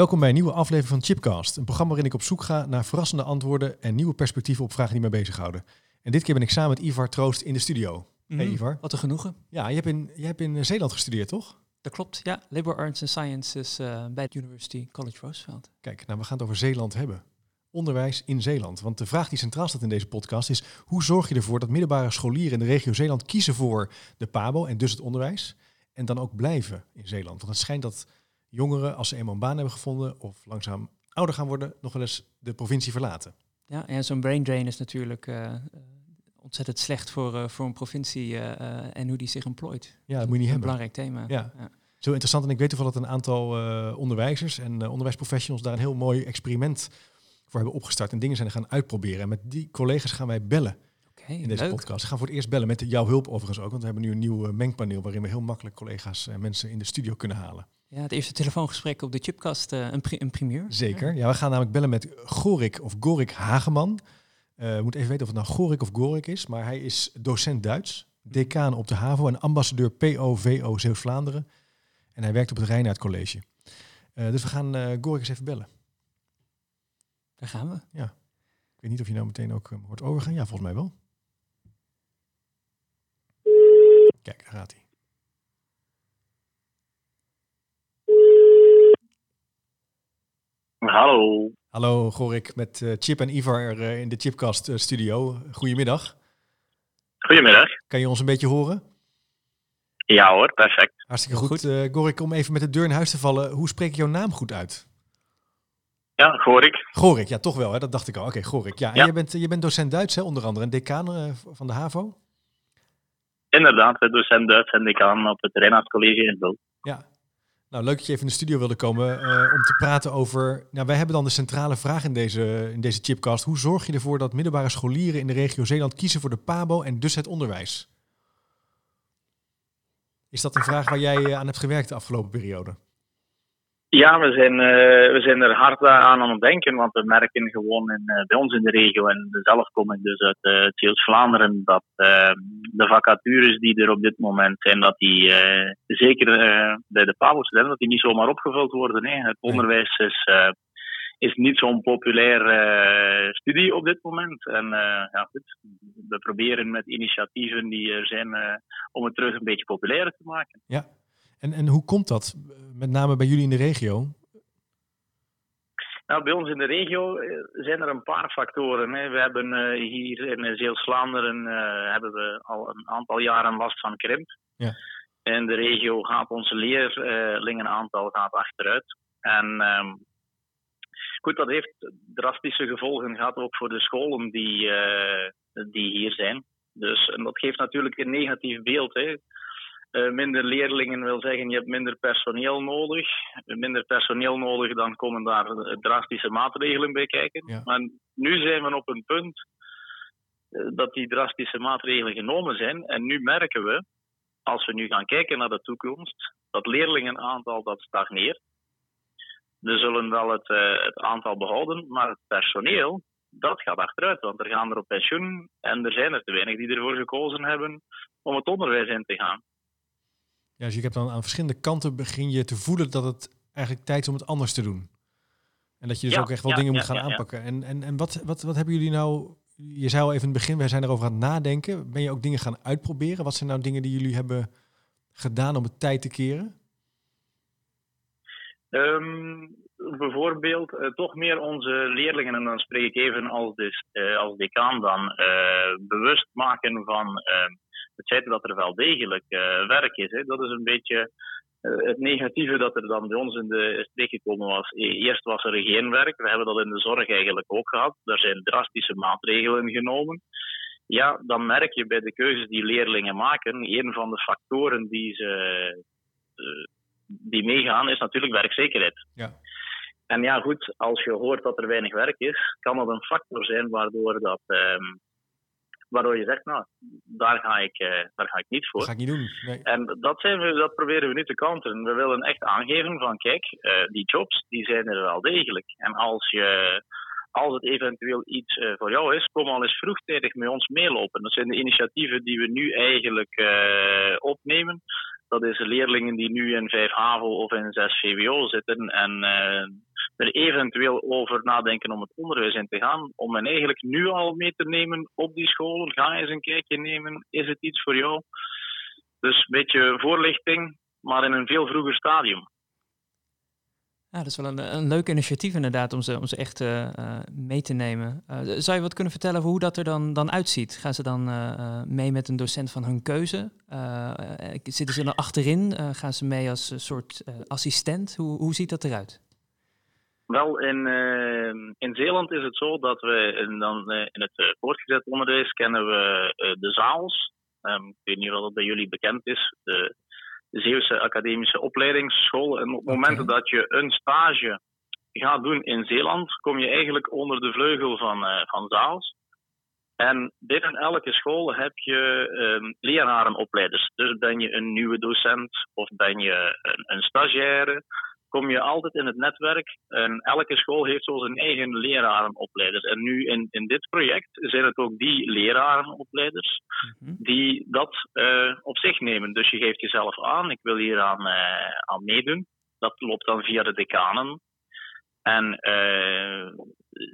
Welkom bij een nieuwe aflevering van Chipcast, een programma waarin ik op zoek ga naar verrassende antwoorden en nieuwe perspectieven op vragen die mij bezighouden. En dit keer ben ik samen met Ivar Troost in de studio. Hey Mhm, Ivar. Wat een genoegen. Ja, je hebt in, je hebt in Zeeland gestudeerd, toch? Dat klopt, ja. Liberal Arts and Sciences eh, bij de University College Roosevelt. Kijk, nou we gaan het over Zeeland hebben. Onderwijs in Zeeland. Want de vraag die centraal staat in deze podcast is: hoe zorg je ervoor dat middelbare scholieren in de regio Zeeland kiezen voor de PABO en dus het onderwijs en dan ook blijven in Zeeland? Want het schijnt dat jongeren, als ze eenmaal een baan hebben gevonden of langzaam ouder gaan worden, nog wel eens de provincie verlaten. Ja, en zo'n brain drain is natuurlijk eh, eh, ontzettend slecht voor, eh, voor een provincie en hoe die zich employt. Ja, dat moet je niet een hebben. belangrijk thema. Ja. Zo interessant. En ik weet toevallig dat een aantal onderwijzers en onderwijsprofessionals daar een heel mooi experiment voor hebben opgestart en dingen zijn gaan uitproberen. En met die collega's gaan wij bellen In deze leuk. podcast. We gaan voor het eerst bellen met jouw hulp overigens ook. Want we hebben nu een nieuw eh, mengpaneel waarin we heel makkelijk collega's en mensen in de studio kunnen halen. Ja, het eerste telefoongesprek op de Chipcast, eh, een, pri- een primeur. Zeker. Ja, we gaan namelijk bellen met Gorik of Gorik Hageman. Eh we moeten even weten of het nou Gorik of Gorik is. Maar hij is docent Duits, decaan op de HAVO en ambassadeur POVO Zeeuws-Vlaanderen. En hij werkt op het Rijnaard College. Dus we gaan Gorik eens even bellen. Daar gaan we. Ik weet niet of je nou meteen ook hoort overgaan. Ja, volgens mij wel. Kijk, daar gaat hij. Hallo. Hallo Gorik, met eh, Chip en Ivar eh, in de Chipcast eh, studio. Goedemiddag. Goedemiddag. Kan je ons een beetje horen? Ja hoor, perfect. Hartstikke goed. goed. Eh, Gorik, om even met de deur in huis te vallen. Hoe spreek ik jouw naam goed uit? Ja, hoor ik. Gorik, ja toch wel, hè? dat dacht ik al. Oké, Gorik. Ja, en Ja. Je, bent, je bent docent Duits, hè? onder andere, en decaan van de HAVO. Inderdaad, docent Duits en decaan op het Reinaard College in. Ja. Nou, leuk dat je even in de studio wilde komen eh, om te praten over... Nou, wij hebben dan de centrale vraag in deze, in deze chipcast. Hoe zorg je ervoor dat middelbare scholieren in de regio Zeeland kiezen voor de PABO en dus het onderwijs? Is dat een vraag waar jij eh, aan hebt gewerkt de afgelopen periode? Ja, we zijn, eh, we zijn er hard aan aan het denken, want we merken gewoon in, eh, bij ons in de regio, en zelf kom ik dus uit uh, Zeeuws-Vlaanderen, dat eh, de vacatures die er op dit moment zijn, dat die eh, zeker eh, bij de PABO-studenten, dat die niet zomaar opgevuld worden. Hè. Het onderwijs is, eh, is niet zo'n populair eh, studie op dit moment. En eh, ja, goed, we proberen met initiatieven die er zijn eh, om het terug een beetje populairder te maken. Ja. En, en hoe komt dat, met name bij jullie in de regio? Nou, bij ons in de regio eh, zijn er een paar factoren. Hè. We hebben eh, hier in Zeeuws-Vlaanderen eh, hebben we al een aantal jaren last van krimp. Ja. In de regio gaat onze leerlingenaantal gaat achteruit. En ehm, goed, dat heeft drastische gevolgen gehad ook voor de scholen die, die hier zijn. Dus en dat geeft natuurlijk een negatief beeld. Hè. Eh, minder leerlingen wil zeggen, je hebt minder personeel nodig. Minder personeel nodig, dan komen daar eh, drastische maatregelen bij kijken. Ja. Maar nu zijn we op een punt eh, dat die drastische maatregelen genomen zijn. En nu merken we, als we nu gaan kijken naar de toekomst, dat leerlingenaantal dat stagneert. We zullen wel het, eh, het aantal behouden, maar het personeel, dat gaat achteruit. Want er gaan er op pensioen en er zijn er te weinig die ervoor gekozen hebben om het onderwijs in te gaan. Ja, dus je hebt dan aan verschillende kanten begin je te voelen dat het eigenlijk tijd is om het anders te doen. En dat je dus Ja, ook echt wel ja, dingen moet gaan aanpakken. En, en, en wat, wat, wat hebben jullie nou... Je zei al even in het begin, wij zijn erover aan het nadenken. Ben je ook dingen gaan uitproberen? Wat zijn nou dingen die jullie hebben gedaan om het tijd te keren? Ehm, bijvoorbeeld eh, toch meer onze leerlingen, en dan spreek ik even als, dus, eh, als decaan dan, eh, bewust maken van eh, het feit dat er wel degelijk eh, werk is. Hè. Dat is een beetje eh, het negatieve dat er dan bij ons in de streek gekomen was. E- Eerst was er geen werk, we hebben dat in de zorg eigenlijk ook gehad. Er zijn drastische maatregelen genomen. Ja, dan merk je bij de keuzes die leerlingen maken, een van de factoren die ze eh, die meegaan, is natuurlijk werkzekerheid. Ja. En ja, goed, als je hoort dat er weinig werk is, kan dat een factor zijn waardoor, dat, ehm, waardoor je zegt, nou, daar ga ik, eh, daar ga ik niet voor. Dat ga ik niet doen. Nee. En dat, zijn we, dat proberen we nu te counteren. We willen echt aangeven van, kijk, eh, die jobs, die zijn er wel degelijk. En als, je, als het eventueel iets eh, voor jou is, kom al eens vroegtijdig met ons meelopen. Dat zijn de initiatieven die we nu eigenlijk opnemen. Dat is leerlingen die nu in 5 HAVO of in 6 VWO zitten en er eventueel over nadenken om het onderwijs in te gaan, om hen eigenlijk nu al mee te nemen op die scholen. Ga eens een kijkje nemen. Is het iets voor jou? Dus een beetje voorlichting, maar in een veel vroeger stadium. Ja, dat is wel een, een leuk initiatief inderdaad om ze, om ze echt uh, mee te nemen. Uh, zou je wat kunnen vertellen over hoe dat er dan, dan uitziet? Gaan ze dan mee met een docent van hun keuze? zitten ze er achterin? gaan ze mee als een soort assistent? Hoe, hoe ziet dat eruit? Wel, in, in Zeeland is het zo dat we in, dan, in het voortgezet onderwijs kennen we de zaals. Um, ik weet niet of dat bij jullie bekend is. De, Zeeuwse Academische Opleidingsschool. En op het moment dat je een stage gaat doen in Zeeland, kom je eigenlijk onder de vleugel van, uh, van Zaals. En binnen elke school heb je um, lerarenopleiders. Dus ben je een nieuwe docent of ben je een, een stagiaire kom je altijd in het netwerk. En elke school heeft zo zijn eigen lerarenopleiders. En nu in, in dit project zijn het ook die lerarenopleiders mhm. die dat uh, op zich nemen. Dus je geeft jezelf aan, ik wil hier aan, uh, aan meedoen. Dat loopt dan via de decanen. En uh,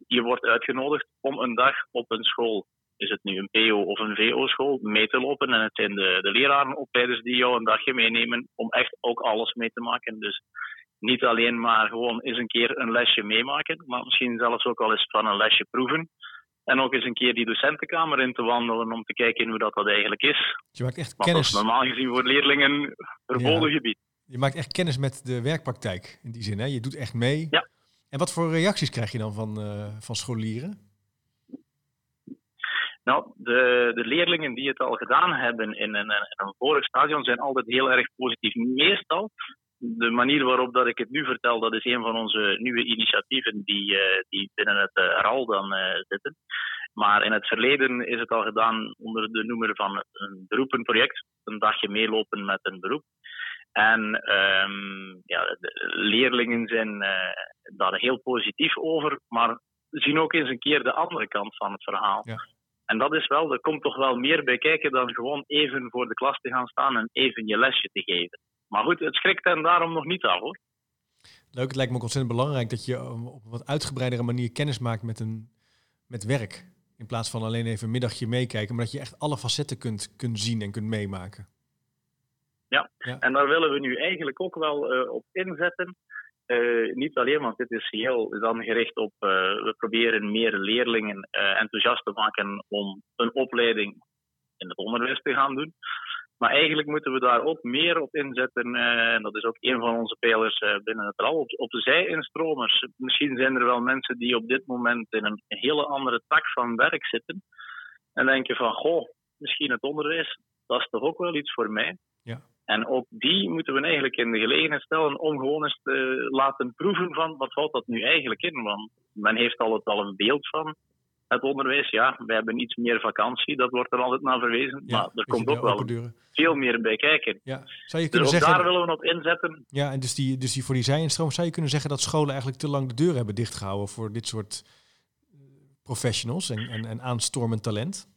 je wordt uitgenodigd om een dag op een school is het nu een PO of een VO-school, mee te lopen. En het zijn de, de lerarenopleiders die jou een dagje meenemen om echt ook alles mee te maken. Dus niet alleen maar gewoon eens een keer een lesje meemaken, maar misschien zelfs ook al eens van een lesje proeven. En ook eens een keer die docentenkamer in te wandelen om te kijken hoe dat, dat eigenlijk is. Je maakt echt kennis. Dat is normaal gezien voor leerlingen verboden gebied. Je maakt echt kennis met de werkpraktijk in die zin. Hè? Je doet echt mee. Ja. En wat voor reacties krijg je dan van, uh, van scholieren? Nou, de, de leerlingen die het al gedaan hebben in een, in een vorig stadion zijn altijd heel erg positief. Meestal de manier waarop dat ik het nu vertel, dat is een van onze nieuwe initiatieven die, uh, die binnen het uh, RAL dan uh, zitten. Maar in het verleden is het al gedaan onder de noemer van een beroepenproject. Een dagje meelopen met een beroep. En um, ja, de leerlingen zijn daar heel positief over, maar zien ook eens een keer de andere kant van het verhaal. Ja. En dat is wel, er komt toch wel meer bij kijken dan gewoon even voor de klas te gaan staan en even je lesje te geven. Maar goed, het schrikt hen daarom nog niet af hoor. Leuk, het lijkt me ook ontzettend belangrijk dat je op een wat uitgebreidere manier kennis maakt met, een, met werk. In plaats van alleen even een middagje meekijken, maar dat je echt alle facetten kunt, kunt zien en kunt meemaken. Ja, ja. en daar willen we nu eigenlijk ook wel uh, op inzetten. Uh, niet alleen, want dit is heel dan gericht op. Uh, we proberen meer leerlingen enthousiast te maken om een opleiding in het onderwijs te gaan doen. Maar eigenlijk moeten we daar ook meer op inzetten. Eh, en dat is ook een van onze pijlers uh, binnen het RAL. Op, op de zij-instromers. Misschien zijn er wel mensen die op dit moment in een hele andere tak van werk zitten. En denken van, goh, misschien het onderwijs, dat is toch ook wel iets voor mij. Ja. En ook die moeten we eigenlijk in de gelegenheid stellen om gewoon eens te laten proeven van wat houdt dat nu eigenlijk in. Want men heeft al, al een beeld van het onderwijs, ja, we hebben iets meer vakantie, dat wordt er altijd naar verwezen. Ja, maar er komt ook wel veel meer bij kijken. Ja. Zou je kunnen dus zeggen, daar willen we op inzetten. Ja, en dus, die, dus die voor die zijinstroom, zou je kunnen zeggen dat scholen eigenlijk te lang de deur hebben dichtgehouden voor dit soort eh, professionals en, en, en aanstormend talent?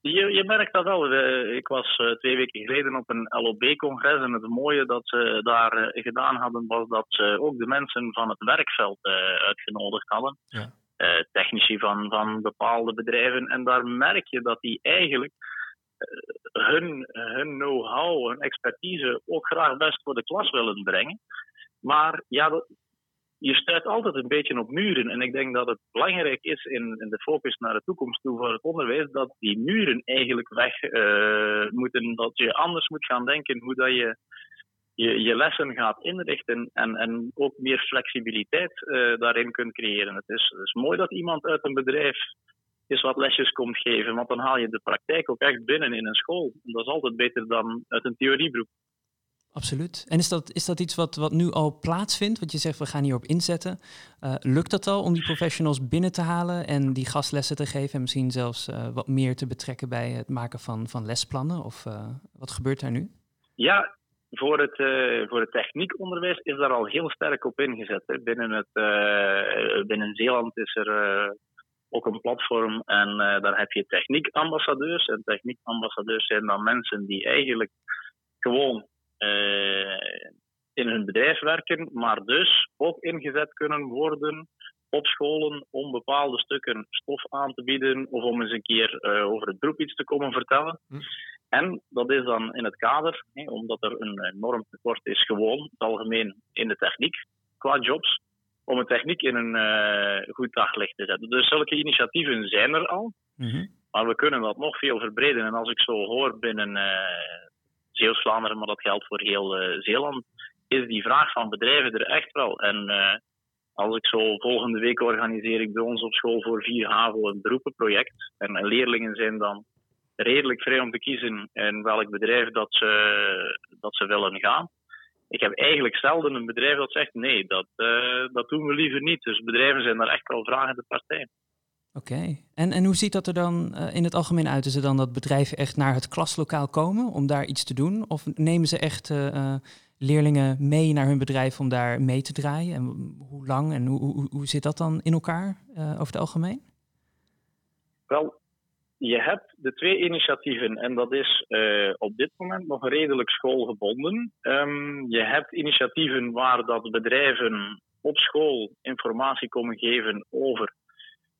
Je, je merkt dat wel. Ik was uh, twee weken geleden op een LOB-congres en het mooie dat ze daar uh, gedaan hadden was dat ze ook de mensen van het werkveld uitgenodigd hadden. Ja. Eh, technici van, van bepaalde bedrijven. En daar merk je dat die eigenlijk eh, hun, hun know-how, hun expertise ook graag best voor de klas willen brengen. Maar ja, je stuit altijd een beetje op muren. En ik denk dat het belangrijk is in, in de focus naar de toekomst toe voor het onderwijs, dat die muren eigenlijk weg uh, moeten. Dat je anders moet gaan denken hoe dat je je, je lessen gaat inrichten en, en ook meer flexibiliteit uh, daarin kunt creëren. Het is, het is mooi dat iemand uit een bedrijf eens wat lesjes komt geven, want dan haal je de praktijk ook echt binnen in een school. En dat is altijd beter dan uit een theoriebroek. Absoluut. En is dat, is dat iets wat, wat nu al plaatsvindt? Want je zegt, we gaan hierop inzetten. Uh, lukt dat al om die professionals binnen te halen en die gastlessen te geven en misschien zelfs uh, wat meer te betrekken bij het maken van, van lesplannen? Of uh, wat gebeurt daar nu? Ja, voor het, uh, voor het techniekonderwijs is daar al heel sterk op ingezet. Binnen, het, uh, binnen Zeeland is er uh, ook een platform en daar heb je techniekambassadeurs. En techniekambassadeurs zijn dan mensen die eigenlijk gewoon in hun bedrijf werken, maar dus ook ingezet kunnen worden op scholen om bepaalde stukken stof aan te bieden of om eens een keer over het beroep iets te komen vertellen. Hm. En dat is dan in het kader, hè, omdat er een enorm tekort is gewoon, het algemeen in de techniek qua jobs, om een techniek in een uh, goed daglicht te zetten. Dus zulke initiatieven zijn er al, mm maar we kunnen dat nog veel verbreden. En als ik zo hoor binnen uh, Zeeuws-Vlaanderen, maar dat geldt voor heel uh, Zeeland, is die vraag van bedrijven er echt wel. En als ik zo volgende week organiseer ik bij ons op school voor 4 HAVO een beroepenproject. En leerlingen zijn dan redelijk vrij om te kiezen in welk bedrijf dat ze, dat ze willen gaan. Ik heb eigenlijk zelden een bedrijf dat zegt nee, dat, uh, dat doen we liever niet. Dus bedrijven zijn daar echt wel vragende partij. Oké, en, en hoe ziet dat er dan uh, in het algemeen uit? Is het dan dat bedrijven echt naar het klaslokaal komen om daar iets te doen? Of nemen ze echt uh, leerlingen mee naar hun bedrijf om daar mee te draaien? En hoe lang en hoe, hoe, hoe zit dat dan in elkaar over het algemeen? Wel, je hebt de twee initiatieven en dat is uh, op dit moment nog redelijk schoolgebonden. Um, je hebt initiatieven waar dat bedrijven op school informatie komen geven over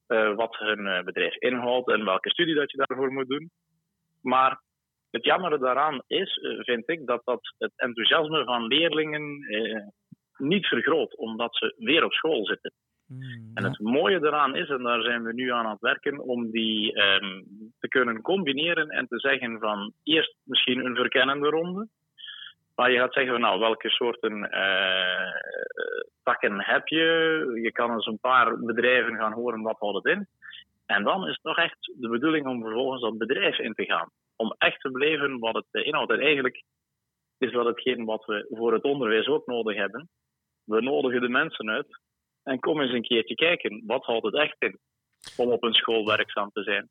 uh, wat hun uh, bedrijf inhoudt en welke studie dat je daarvoor moet doen. Maar het jammere daaraan is, vind ik, dat dat het enthousiasme van leerlingen niet vergroot, omdat ze weer op school zitten. Hmm, en het mooie daaraan is, en daar zijn we nu aan het werken, om die um, te kunnen combineren en te zeggen van eerst misschien een verkennende ronde. Maar je gaat zeggen van nou, welke soorten uh, takken heb je? Je kan eens een paar bedrijven gaan horen wat houdt het in. En dan is het nog echt de bedoeling om vervolgens dat bedrijf in te gaan. Om echt te beleven wat het inhoudt. En eigenlijk is dat hetgeen wat we voor het onderwijs ook nodig hebben. We nodigen de mensen uit en kom eens een keertje kijken, wat houdt het echt in om op een school werkzaam te zijn.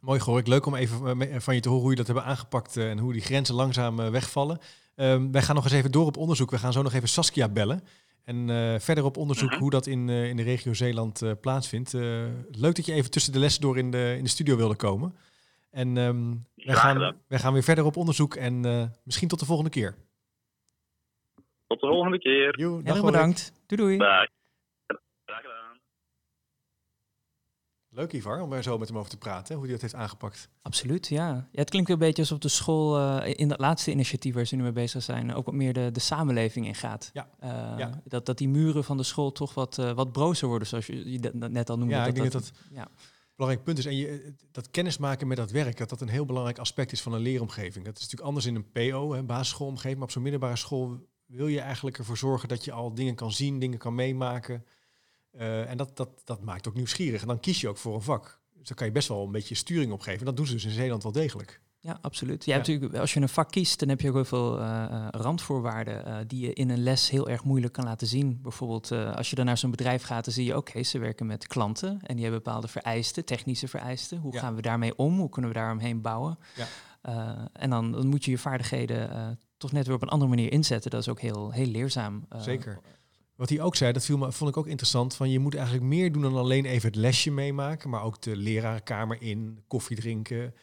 Mooi gehoord. Leuk om even eh, van je te horen hoe je dat hebben aangepakt eh, en hoe die grenzen langzaam eh, wegvallen. Um, wij gaan nog eens even door op onderzoek. We gaan zo nog even Saskia bellen. En uh, verder op onderzoek mhm. hoe dat in, uh, in de regio Zeeland uh, plaatsvindt. leuk dat je even tussen de lessen door in de, in de studio wilde komen. En um, wij, gaan, wij gaan weer verder op onderzoek en misschien tot de volgende keer. Tot de volgende keer. Jo, Heel bedankt. Doei doei. Bye. Leuk Ivar, om er zo met hem over te praten, hoe hij dat heeft aangepakt. Absoluut, ja. ja het klinkt een beetje alsof de school uh, in dat laatste initiatief waar ze nu mee bezig zijn, ook wat meer de, de samenleving ingaat. Ja. Uh, ja. Dat, dat die muren van de school toch wat, uh, wat brozer worden, zoals je, je dat net al noemde. Ja, dat, ik denk dat dat, dat ja. een belangrijk punt is. En je, dat kennismaken met dat werk, dat dat een heel belangrijk aspect is van een leeromgeving. Dat is natuurlijk anders in een PO, een basisschoolomgeving, maar op zo'n middelbare school wil je eigenlijk ervoor zorgen dat je al dingen kan zien, dingen kan meemaken. Uh, en dat, dat, dat maakt ook nieuwsgierig. En dan kies je ook voor een vak. Dus daar kan je best wel een beetje sturing op geven. Dat doen ze dus in Zeeland wel degelijk. Ja, absoluut. Je hebt natuurlijk, als je een vak kiest, dan heb je ook heel veel uh, randvoorwaarden uh, die je in een les heel erg moeilijk kan laten zien. Bijvoorbeeld als je dan naar zo'n bedrijf gaat, dan zie je ook, okay, ze werken met klanten en die hebben bepaalde vereisten, technische vereisten. Hoe gaan we daarmee om? Hoe kunnen we daaromheen bouwen? Ja. en dan, dan, moet je je vaardigheden toch net weer op een andere manier inzetten. Dat is ook heel, heel leerzaam. Zeker. Wat hij ook zei, dat viel me, vond ik ook interessant. Van je moet eigenlijk meer doen dan alleen even het lesje meemaken, maar ook de lerarenkamer in, koffie drinken.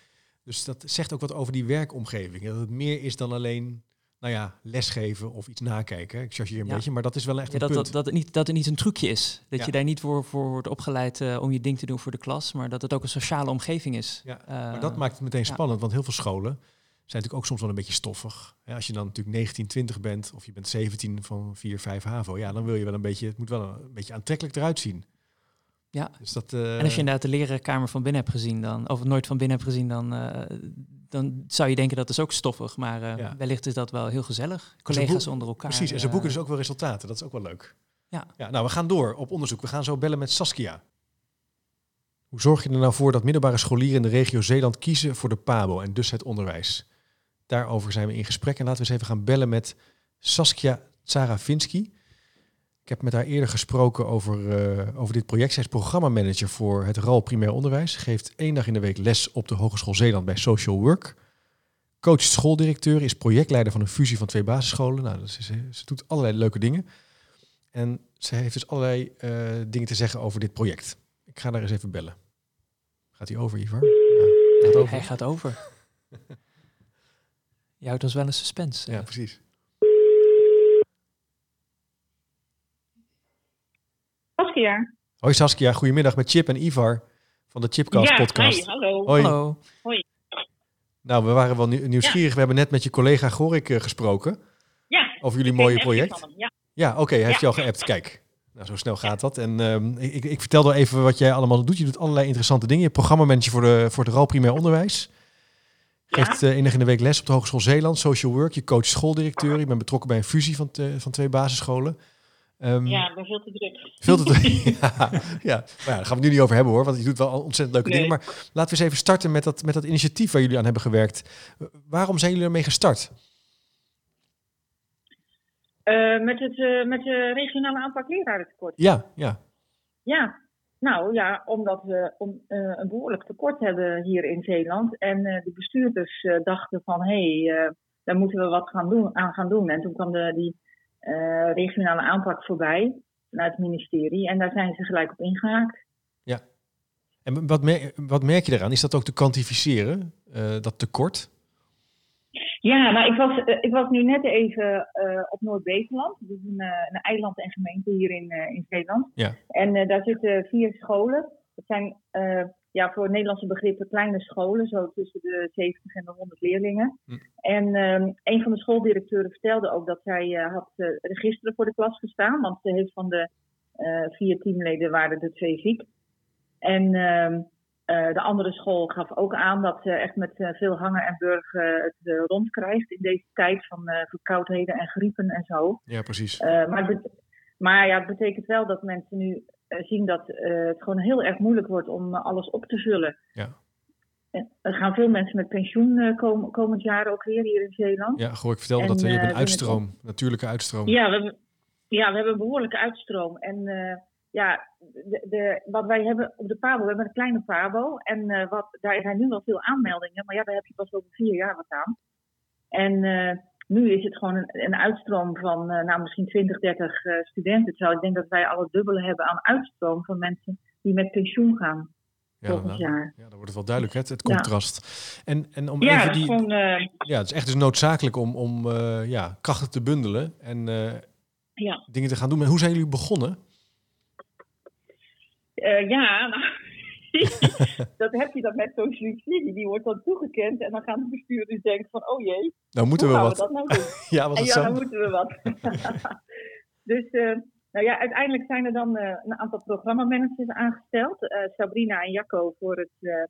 Dus dat zegt ook wat over die werkomgeving. Dat het meer is dan alleen, nou ja, lesgeven of iets nakijken. Ik chargeer een beetje, maar dat is wel echt ja, dat, punt. Dat, dat, het niet, dat het niet een trucje is. Dat je daar niet voor, voor wordt opgeleid uh, om je ding te doen voor de klas, maar dat het ook een sociale omgeving is. Ja, uh, maar dat maakt het meteen spannend, want heel veel scholen zijn natuurlijk ook soms wel een beetje stoffig. als je dan natuurlijk 19, 20 bent of je bent 17 van 4, 5 HAVO, ja, dan wil je wel een beetje, het moet wel een, beetje aantrekkelijk eruit zien. Ja, dus dat, uh, en als je inderdaad de lerarenkamer van binnen hebt gezien, dan, of nooit van binnen hebt gezien, dan, uh, dan zou je denken dat is ook stoffig. Maar uh, ja. wellicht is dat wel heel gezellig. Collega's onder elkaar. Precies, en ze boeken dus ook wel resultaten. Dat is ook wel leuk. Ja. ja. Nou, we gaan door op onderzoek. We gaan zo bellen met Saskia. Hoe zorg je er nou voor dat middelbare scholieren in de regio Zeeland kiezen voor de PABO en dus het onderwijs? Daarover zijn we in gesprek. En laten we eens even gaan bellen met Saskia Tsaravinsky. Ik heb met haar eerder gesproken over, uh, over dit project. Zij is programmamanager voor het RAL Primair Onderwijs. Geeft één dag in de week les op de Hogeschool Zeeland bij Social Work. Coach schooldirecteur, is projectleider van een fusie van twee basisscholen. Nou, dat is, ze doet allerlei leuke dingen. En ze heeft dus allerlei uh, dingen te zeggen over dit project. Ik ga daar eens even bellen. Gaat hij over, Ivar? Ja, gaat over. Hij gaat over. Je houdt ons wel een suspense. Ja, precies. Saskia. Hoi Saskia, goedemiddag met Chip en Ivar van de Chipcast podcast. Hi, hallo. Hoi. Hoi. Nou, we waren wel nieuwsgierig. We hebben net met je collega Gorik eh, gesproken. Ja. Over jullie mooie project. Ja, ja oké, hij heeft je al geappt. Kijk, nou, zo snel gaat dat. En ehm, ik, ik vertel door even wat jij allemaal doet. Je doet allerlei interessante dingen. Je programmamanager voor, de, voor het RAL Primair Onderwijs. Ja. Geeft eh enig in de week les op de Hogeschool Zeeland, Social Work. Je coach schooldirecteur. Je bent betrokken bij een fusie van, van twee basisscholen. Ehm, ja, ben veel te druk. Veel te doen. ja, ja. Maar ja, daar gaan we het nu niet over hebben hoor, want je doet wel ontzettend leuke Nee. dingen. Maar laten we eens even starten met dat, met dat initiatief waar jullie aan hebben gewerkt. Waarom zijn jullie ermee gestart? Eh, met, het, eh, met de regionale aanpak lerarentekort. Ja, ja. Ja, nou ja, omdat we om, eh, een behoorlijk tekort hebben hier in Zeeland. En eh, de bestuurders eh, dachten van, hé, hey, daar moeten we wat gaan doen, aan gaan doen. En toen kwam de, die regionale aanpak voorbij vanuit het ministerie. En daar zijn ze gelijk op ingehaakt. En wat, wat merk je eraan? Is dat ook te kwantificeren, dat tekort? Ja, nou, ik was, eh, ik was nu net even eh, op Noord-Beveland. Dat is een, eh, een eiland en gemeente hier in, eh, in Zeeland. Ja. En daar zitten vier scholen. Dat zijn ja, voor Nederlandse begrippen kleine scholen, zo tussen de 70 en de 100 leerlingen. Hm. En ehm, een van de schooldirecteuren vertelde ook dat zij had registeren voor de klas gestaan. Want ze heeft van de vier teamleden waren er twee ziek. En eh, de andere school gaf ook aan dat ze echt met eh, veel hangen en burgen het eh, rondkrijgt in deze tijd van eh, verkoudheden en griepen en zo. Ja, precies. Eh, maar, maar ja, het betekent wel dat mensen nu eh, zien dat eh, het gewoon heel erg moeilijk wordt om eh, alles op te vullen. Ja. Er gaan veel mensen met pensioen eh, komen, komend jaar ook weer hier in Zeeland. Ja, goh, ik vertelde En, dat eh, eh, hebt een het uitstroom, natuurlijke uitstroom. Ja, we hebben, ja, we hebben een behoorlijke uitstroom. En eh, ja, de, de, wat wij hebben op de Pabo, we hebben een kleine Pabo. En eh, wat, daar zijn nu wel veel aanmeldingen, maar ja, daar heb je pas over vier jaar wat aan. En eh, nu is het gewoon een, een uitstroom van eh, nou, misschien 20, 30 eh, studenten. Terwijl ik denk dat wij al het dubbele hebben aan uitstroom van mensen die met pensioen gaan Ja, volgend nou, jaar. ja, dan wordt het wel duidelijk, hè, het, het Ja. contrast. En, en om Ja, even die, gewoon... ja, het is echt dus noodzakelijk om, om ja, krachten te bundelen en ja. dingen te gaan doen. Maar hoe zijn jullie begonnen? Eh, ja, nou, dat heb je dan met zo'n subsidie. Die wordt dan toegekend en dan gaan de bestuurders denken van, oh jee, Nou moeten we wat. we dat nou doen? Ja, wat En ja, zo. dan moeten we wat. dus eh, nou ja, uiteindelijk zijn er dan eh, een aantal programmamanagers aangesteld. Sabrina en Jacco voor het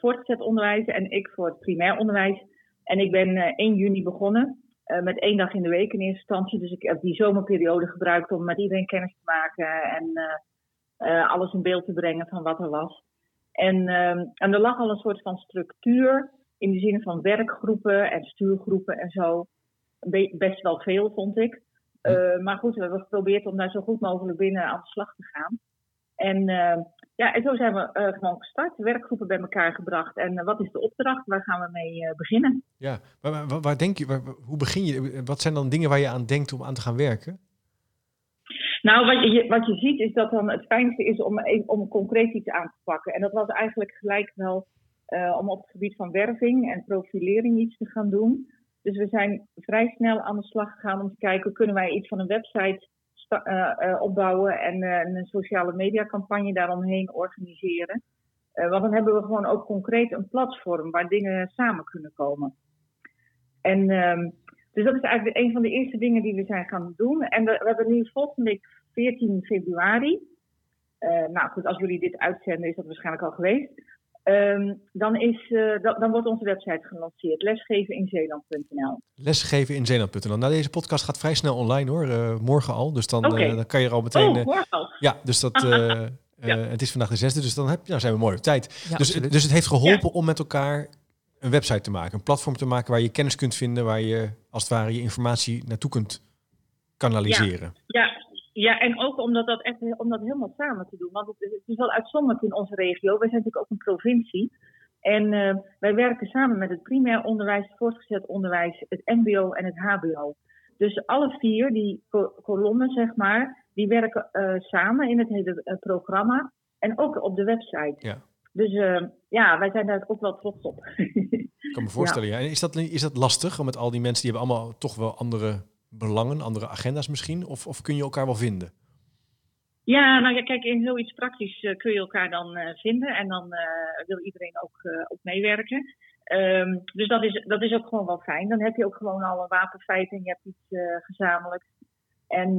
voortgezet onderwijs en ik voor het primair onderwijs. En ik ben eh, 1 juni begonnen met één dag in de week in eerste instantie. Dus ik heb die zomerperiode gebruikt om met iedereen kennis te maken en eh, alles in beeld te brengen van wat er was. En, ehm, en er lag al een soort van structuur in de zin van werkgroepen en stuurgroepen en zo be- best wel veel, vond ik. Eh, maar goed, we hebben geprobeerd om daar zo goed mogelijk binnen aan de slag te gaan. En, eh, ja, en zo zijn we eh, gewoon gestart, werkgroepen bij elkaar gebracht. En wat is de opdracht? Waar gaan we mee beginnen? Ja, maar, waar, waar denk je, waar- hoe begin je? Wat zijn dan dingen waar je aan denkt om aan te gaan werken? Nou, wat je, wat je ziet is dat dan het fijnste is om, e- om concreet iets aan te pakken. En dat was eigenlijk gelijk wel eh, om op het gebied van werving en profilering iets te gaan doen. Dus we zijn vrij snel aan de slag gegaan om te kijken, kunnen wij iets van een website eh, opbouwen en een sociale media campagne daaromheen organiseren. Want dan hebben we gewoon ook concreet een platform waar dingen samen kunnen komen. En ehm, dus dat is eigenlijk een van de eerste dingen die we zijn gaan doen. En we, we hebben nu volgende week 14 februari. eh, nou goed, als jullie dit uitzenden is dat waarschijnlijk al geweest. Ehm, dan, is, eh, dan, dan wordt onze website gelanceerd. Lesgeveninzeeland.nl Lesgeven in Zeeland.nl. Nou, deze podcast gaat vrij snel online hoor, eh, morgen al. Dus dan, dan kan je er al meteen... Oh, morgen al. ja, dus dat... het is vandaag de zesde, dus dan heb, nou, zijn we mooi op tijd. Ja, dus, absoluut. dus het heeft geholpen om met elkaar een website te maken. Een platform te maken waar je kennis kunt vinden. Waar je als het ware je informatie naartoe kunt kanaliseren. Ja, ja, en ook om dat, echt, om dat helemaal samen te doen. Want het, het is wel uitzonderlijk in onze regio. Wij zijn natuurlijk ook een provincie. En eh, wij werken samen met het primair onderwijs, het voortgezet onderwijs, het MBO en het HBO. Dus alle vier, die ko- kolommen, zeg maar, die werken eh, samen in het hele eh, programma. En ook op de website. Ja. Dus eh, ja, wij zijn daar ook wel trots op. Ik kan me voorstellen, ja. En is dat, is dat lastig? om met al die mensen, die hebben allemaal toch wel andere belangen, andere agenda's misschien? Of, of kun je elkaar wel vinden? Ja, nou ja, kijk, in zoiets praktisch uh, kun je elkaar dan uh, vinden en dan uh, wil iedereen ook, ook meewerken. Um, dus dat is, dat is ook gewoon wel fijn. Dan heb je ook gewoon al een wapenfeit en je hebt iets gezamenlijks. En,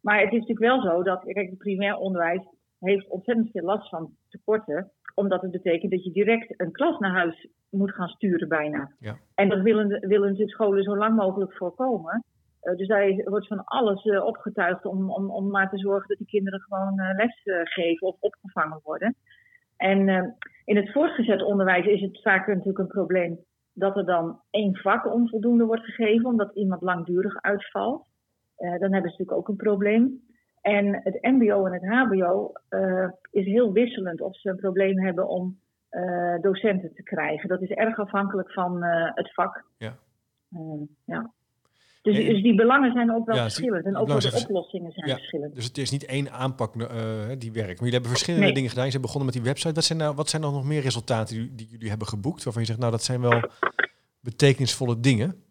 maar het is natuurlijk wel zo dat, kijk, het primair onderwijs heeft ontzettend veel last van tekorten omdat het betekent dat je direct een klas naar huis moet gaan sturen bijna. Ja. En dat willen, willen natuurlijk scholen zo lang mogelijk voorkomen. Uh, dus daar wordt van alles uh, opgetuigd om, om, om maar te zorgen dat die kinderen gewoon uh, les geven of opgevangen worden. En in het voortgezet onderwijs is het vaak natuurlijk een probleem dat er dan één vak onvoldoende wordt gegeven, omdat iemand langdurig uitvalt. dan hebben ze natuurlijk ook een probleem. En het MBO en het HBO uh, is heel wisselend of ze een probleem hebben om uh, docenten te krijgen. Dat is erg afhankelijk van uh, het vak. Ja. ja. Dus, en, dus, die belangen zijn ook wel ja, verschillend. En ook wel de oplossingen zijn ja, verschillend. Dus het is niet één aanpak die werkt. Maar jullie hebben verschillende Nee. dingen gedaan. Je zijn begonnen met die website. Wat zijn, nou, wat zijn dan nog meer resultaten die, die jullie hebben geboekt? Waarvan je zegt, nou dat zijn wel betekenisvolle dingen.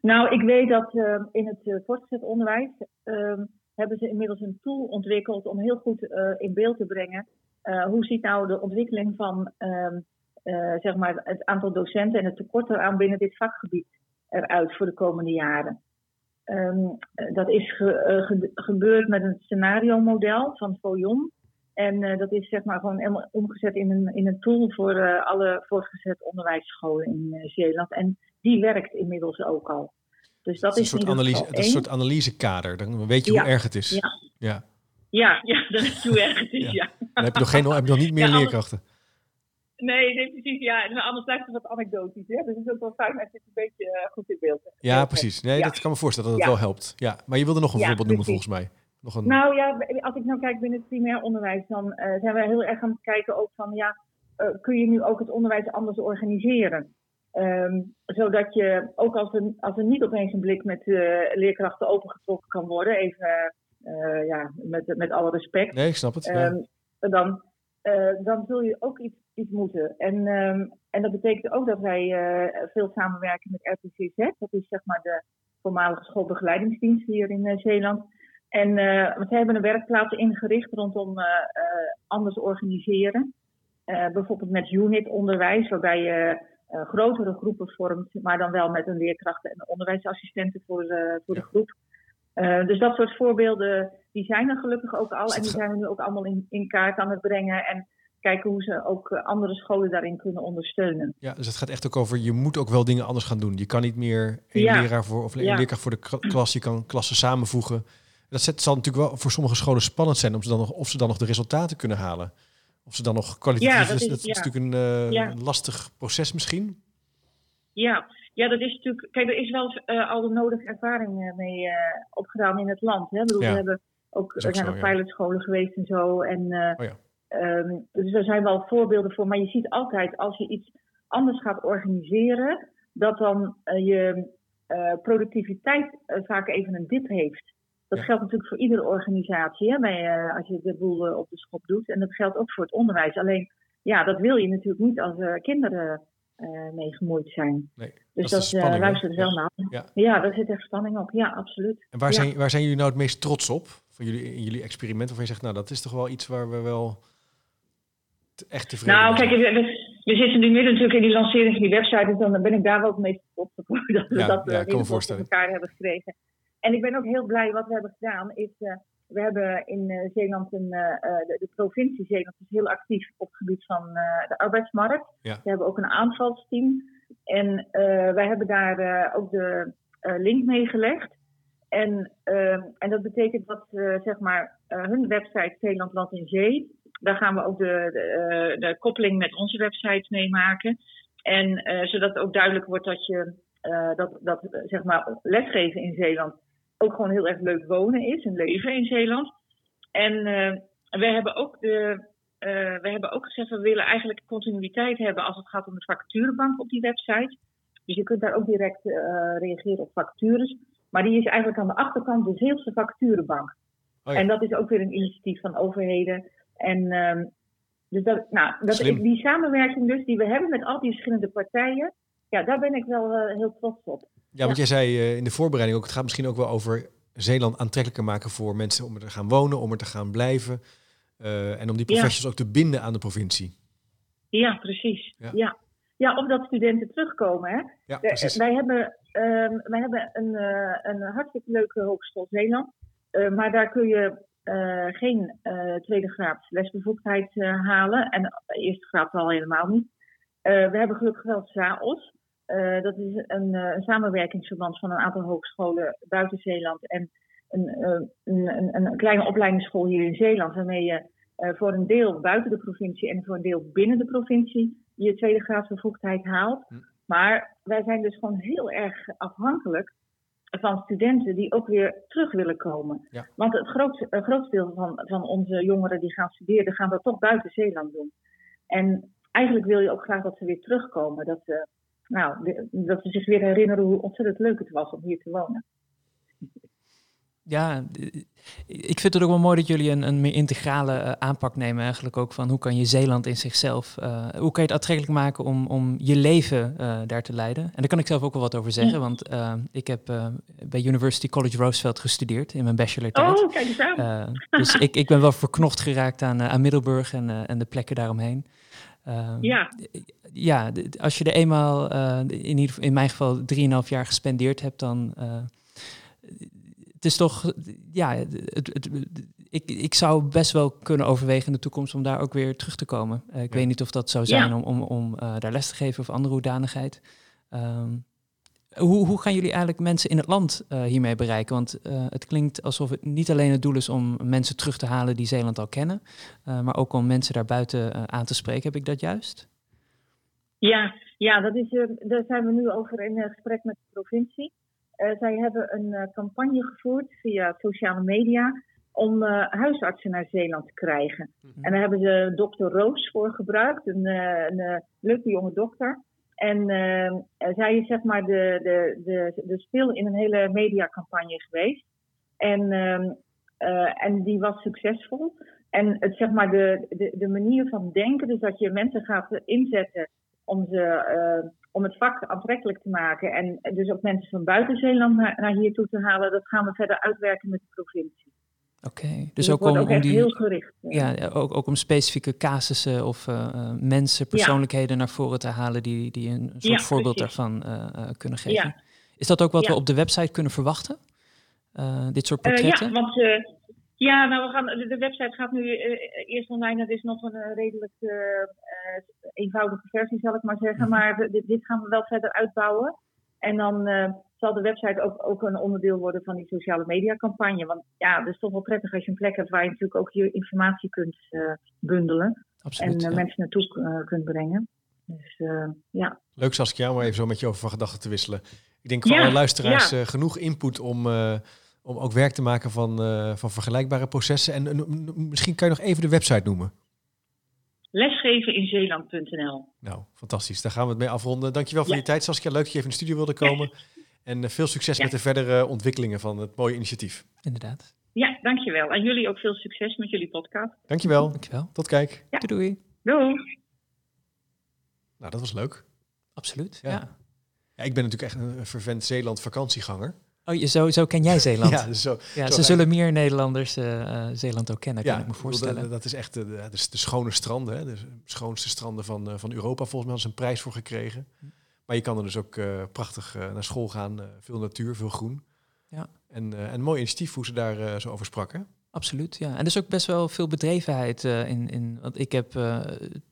Nou, ik weet dat uh, in het uh, voortgezet onderwijs uh, hebben ze inmiddels een tool ontwikkeld om heel goed in beeld te brengen hoe ziet nou de ontwikkeling van zeg maar het aantal docenten en het tekort eraan binnen dit vakgebied eruit voor de komende jaren. Dat is ge, ge, gebeurd met een scenario-model van Foyon. En dat is zeg maar gewoon helemaal omgezet in een, in een tool voor alle voortgezet onderwijsscholen in Zeeland. En die werkt inmiddels ook al. Dus dat is is een soort, analyse, dat is een soort analysekader. Dan weet je ja. hoe erg het is. Ja, ja. ja, ja dat is hoe erg het is, ja. Dan heb je nog, geen, heb je nog niet meer leerkrachten. Nee, nee, precies. Ja, en anders blijft het wat anekdotisch. Hè? Dus het is ook wel fijn als je het een beetje uh, goed in beeld hebt. Ja, precies. Nee, dat kan me voorstellen dat het wel helpt. Ja, maar je wilde nog een voorbeeld noemen volgens mij. Nog een, Nou ja, als ik nou kijk binnen het primair onderwijs, dan eh, zijn we heel erg aan het kijken ook van ja, eh, kun je nu ook het onderwijs anders organiseren? Ehm, zodat je, ook als er, als er niet opeens een blik met eh, leerkrachten opengetrokken kan worden, even eh, ja, met, met alle respect, nee, ik snap het. ja. Ehm, dan, eh, dan zul je ook iets, iets moeten. En, ehm, en dat betekent ook dat wij veel samenwerken met RTCZ. Dat is zeg maar de voormalige schoolbegeleidingsdienst hier in Zeeland. En want zij hebben een werkplaats ingericht rondom anders organiseren. Bijvoorbeeld met unit onderwijs, waarbij je eh, grotere groepen vormt, maar dan wel met een leerkracht en onderwijsassistenten voor, eh, voor de Ja. groep. Eh, dus dat soort voorbeelden, die zijn er gelukkig ook al. En die zijn we nu ook allemaal in, in kaart aan het brengen. En kijken hoe ze ook andere scholen daarin kunnen ondersteunen. Ja, dus het gaat echt ook over, je moet ook wel dingen anders gaan doen. Je kan niet meer één Ja. leraar voor, of één Ja. leerkracht voor de kla- klas, je kan klassen samenvoegen. Dat zet, zal natuurlijk wel voor sommige scholen spannend zijn om ze dan nog, of ze dan nog de resultaten kunnen halen. Of ze dan nog kwalitatief, Ja, dat is- dat is ja. natuurlijk een eh, Ja. een lastig proces misschien. Ja, ja, dat is natuurlijk. Kijk, er is wel eh, al de nodige ervaring eh, mee opgedaan in het land. Hè? Ik bedoel, Ja. we hebben ook, er zijn ook pilotscholen geweest en zo. En, Oh ja. ehm, dus er zijn wel voorbeelden voor. Maar je ziet altijd als je iets anders gaat organiseren, dat dan je productiviteit vaak even een dip heeft. Dat Ja. geldt natuurlijk voor iedere organisatie, hè, bij, eh, als je de boel eh, op de schop doet. En dat geldt ook voor het onderwijs. Alleen, ja, dat wil je natuurlijk niet als er kinderen eh, mee gemoeid zijn. Nee, Dus dat dat, luistert er wel naar. Ja. Ja. daar zit echt spanning op. Ja, absoluut. En waar, Ja. zijn, waar zijn jullie nou het meest trots op? Van jullie, in jullie experiment? Waarvan je zegt, nou, dat is toch wel iets waar we wel echt tevreden Nou, mee kijk, zijn? we, we- zitten nu midden natuurlijk in die lancering van die website. Dus dan ben ik daar wel het meest trots op. Dat we Ja, dat ja, voor elkaar hebben gekregen. En ik ben ook heel blij wat we hebben gedaan. Is, eh, we hebben in eh, Zeeland, een, eh, de, de provincie Zeeland is heel actief op het gebied van de arbeidsmarkt. Ja. We hebben ook een aanvalsteam. En wij hebben daar ook de link mee gelegd. En, eh, en dat betekent dat zeg maar, hun website Zeeland Land in Zee, daar gaan we ook de, de, de koppeling met onze website mee maken. En eh, zodat ook duidelijk wordt dat je dat, dat zeg maar lesgeven in Zeeland ook gewoon heel erg leuk wonen is en leven in Zeeland. En eh, we hebben ook de eh, we hebben ook gezegd, we willen eigenlijk continuïteit hebben als het gaat om de vacaturebank op die website. Dus je kunt daar ook direct eh, reageren op vacatures. Maar die is eigenlijk aan de achterkant de Zeelse vacaturebank. Oh ja. En dat is ook weer een initiatief van overheden. En ehm, dus dat, nou, dat, die samenwerking dus die we hebben met al die verschillende partijen, ja, daar ben ik wel eh, heel trots op. Ja, want jij zei eh, in de voorbereiding ook, het gaat misschien ook wel over Zeeland aantrekkelijker maken voor mensen om er te gaan wonen, om er te gaan blijven. Uh, en om die professionals ook te binden aan de provincie. Ja, precies. Ja. ja. Ja, of dat studenten terugkomen. Hè? Ja, precies. Wij hebben, uh, wij hebben een, een hartstikke leuke hogeschool Zeeland. Maar daar kun je geen tweede graad lesbevoegdheid halen. En eerste graad al helemaal niet. we hebben gelukkig wel SAOS. Dat is een, een, samenwerkingsverband van een aantal hogescholen buiten Zeeland. En een, een, een, een kleine opleidingsschool hier in Zeeland. Waarmee je voor een deel buiten de provincie en voor een deel binnen de provincie je tweede graadsbevoegdheid haalt. Hm. Maar wij zijn dus gewoon heel erg afhankelijk van studenten die ook weer terug willen komen. Want het grootste, grootste deel van, van onze jongeren die gaan studeren, gaan dat toch buiten Zeeland doen. En eigenlijk wil je ook graag dat ze weer terugkomen. Dat ze, nou, dat ze zich weer herinneren hoe ontzettend leuk het was om hier te wonen ja, ik vind het ook wel mooi dat jullie een, een meer integrale uh, aanpak nemen. Eigenlijk ook van hoe kan je Zeeland in zichzelf, uh, hoe kan je het aantrekkelijk maken om, om je leven uh, daar te leiden. En daar kan ik zelf ook wel wat over zeggen, want ik heb bij University College Roosevelt gestudeerd in mijn bachelortijd. Oh, kijk eens aan. dus ik, ik ben wel verknocht geraakt aan, aan Middelburg en, en de plekken daaromheen. Ja. Ja, als je er eenmaal, in, ieder, in mijn geval, drieënhalf jaar gespendeerd hebt, dan het is toch, ja, het, het, ik, ik zou best wel kunnen overwegen in de toekomst om daar ook weer terug te komen. Uh, ik weet niet of dat zou zijn om, om, om uh, daar les te geven of andere hoedanigheid. Um, hoe, hoe gaan jullie eigenlijk mensen in het land uh, hiermee bereiken? Want het klinkt alsof het niet alleen het doel is om mensen terug te halen die Zeeland al kennen, maar ook om mensen daarbuiten aan te spreken. Heb ik dat juist? Ja, ja dat is, daar zijn we nu over in gesprek met de provincie. Uh, zij hebben een uh, campagne gevoerd via sociale media om uh, huisartsen naar Zeeland te krijgen. Mm -hmm. En daar hebben ze dokter Roos voor gebruikt, een, een leuke jonge dokter. En zij is zeg maar de, de, de, de spil in een hele mediacampagne geweest. En, ehm, en die was succesvol. En het, zeg maar de, de, de manier van denken, dus dat je mensen gaat inzetten om ze om het vak aantrekkelijk te maken en dus ook mensen van buiten Zeeland naar, naar hier toe te halen, dat gaan we verder uitwerken met de provincie. Oké, okay. dus, ook om, om die. Heel gericht. Ja, ook, ook om specifieke casussen of uh, mensen, persoonlijkheden naar voren te halen die, die een soort ja, voorbeeld daarvan uh, kunnen geven. Is dat ook wat we op de website kunnen verwachten? dit soort portretten? ja, want ja, nou, we gaan, de, website gaat nu eerst online. Het is nog een redelijk eenvoudige versie, zal ik maar zeggen. Mhm. Maar dit, dit, gaan we wel verder uitbouwen. En dan zal de website ook, ook een onderdeel worden van die sociale media campagne. Want ja, het is toch wel prettig als je een plek hebt waar je natuurlijk ook je informatie kunt bundelen. Absoluut, en mensen naartoe kunt brengen. Dus ja. Leuk Saskia, om even zo met je over van gedachten te wisselen. Ik denk voor ja, alle luisteraars ja. genoeg input om om ook werk te maken van, uh, van vergelijkbare processen. En uh, misschien kan je nog even de website noemen. Lesgeveninzeeland.nl Nou, fantastisch. Daar gaan we het mee afronden. Dankjewel voor ja. je tijd, Saskia. Leuk dat je even in de studio wilde komen. Ja. En uh, veel succes met de verdere ontwikkelingen van het mooie initiatief. Inderdaad. Ja, dankjewel. En jullie ook veel succes met jullie podcast. Dankjewel. Dankjewel. Tot kijk. Ja. Doei. Doei. Nou, dat was leuk. Absoluut, ja. ja. ik ben natuurlijk echt een vervent Zeeland vakantieganger. Oh, zo, zo ken jij Zeeland? ja, zo, ja ze zullen meer Nederlanders uh, Zeeland ook kennen, ja, kan ik me voorstellen. Dat, dat is echt de, de, de, schone stranden, hè, de schoonste stranden van, uh, van Europa. Volgens mij is een prijs voor gekregen. Hm. Maar je kan er dus ook uh, prachtig naar school gaan. veel natuur, veel groen. Ja. En, en mooi initiatief hoe ze daar zo over sprak. Absoluut, ja. En er is ook best wel veel bedrevenheid uh, in, in. Want ik heb uh,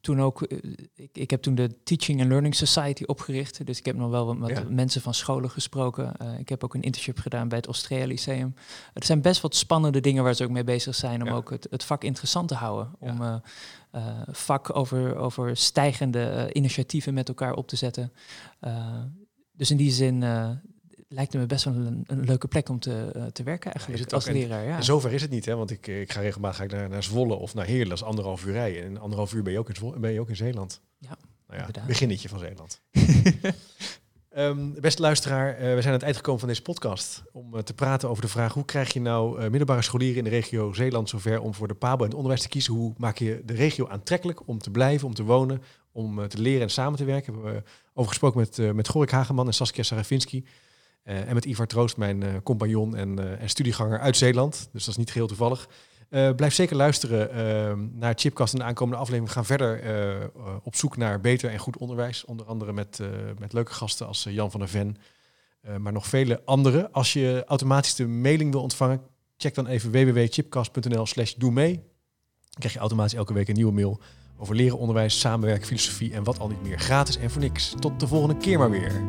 toen ook. Uh, ik, ik heb toen de Teaching and Learning Society opgericht. Dus ik heb nog wel wat met ja. mensen van scholen gesproken. ik heb ook een internship gedaan bij het Australia Lyceum. Er zijn best wat spannende dingen waar ze ook mee bezig zijn om ja. ook het, het, vak interessant te houden. Om vak over, over stijgende initiatieven met elkaar op te zetten. dus in die zin lijkt me best wel een, een leuke plek om te, uh, te werken eigenlijk als leraar. Ja. En zover is het niet, hè? want ik, ik ga regelmatig ga ik naar, naar Zwolle of naar Heerlen, dat is anderhalf uur rijden. En anderhalf uur ben je ook in, Zwolle, ben je ook in Zeeland. Ja, nou ja beginnetje van Zeeland. um, beste luisteraar, uh, we zijn aan het eind gekomen van deze podcast om uh, te praten over de vraag hoe krijg je nou middelbare scholieren in de regio Zeeland zover om voor de PABO en het onderwijs te kiezen? Hoe maak je de regio aantrekkelijk om te blijven, om te wonen, om te leren en samen te werken? We hebben over gesproken met, met Gorik Hageman en Saskia Sarafinski. En met Ivar Troost, mijn compagnon en, en studieganger uit Zeeland. Dus dat is niet geheel toevallig. blijf zeker luisteren ehm, naar Chipcast en de aankomende aflevering. We gaan verder op zoek naar beter en goed onderwijs. Onder andere met, met leuke gasten als Jan van der Ven. maar nog vele andere. Als je automatisch de mailing wil ontvangen, check dan even www.chipcast.nl slash doe mee. Dan krijg je automatisch elke week een nieuwe mail over leren, onderwijs, samenwerken, filosofie en wat al niet meer. Gratis en voor niks. Tot de volgende keer maar weer.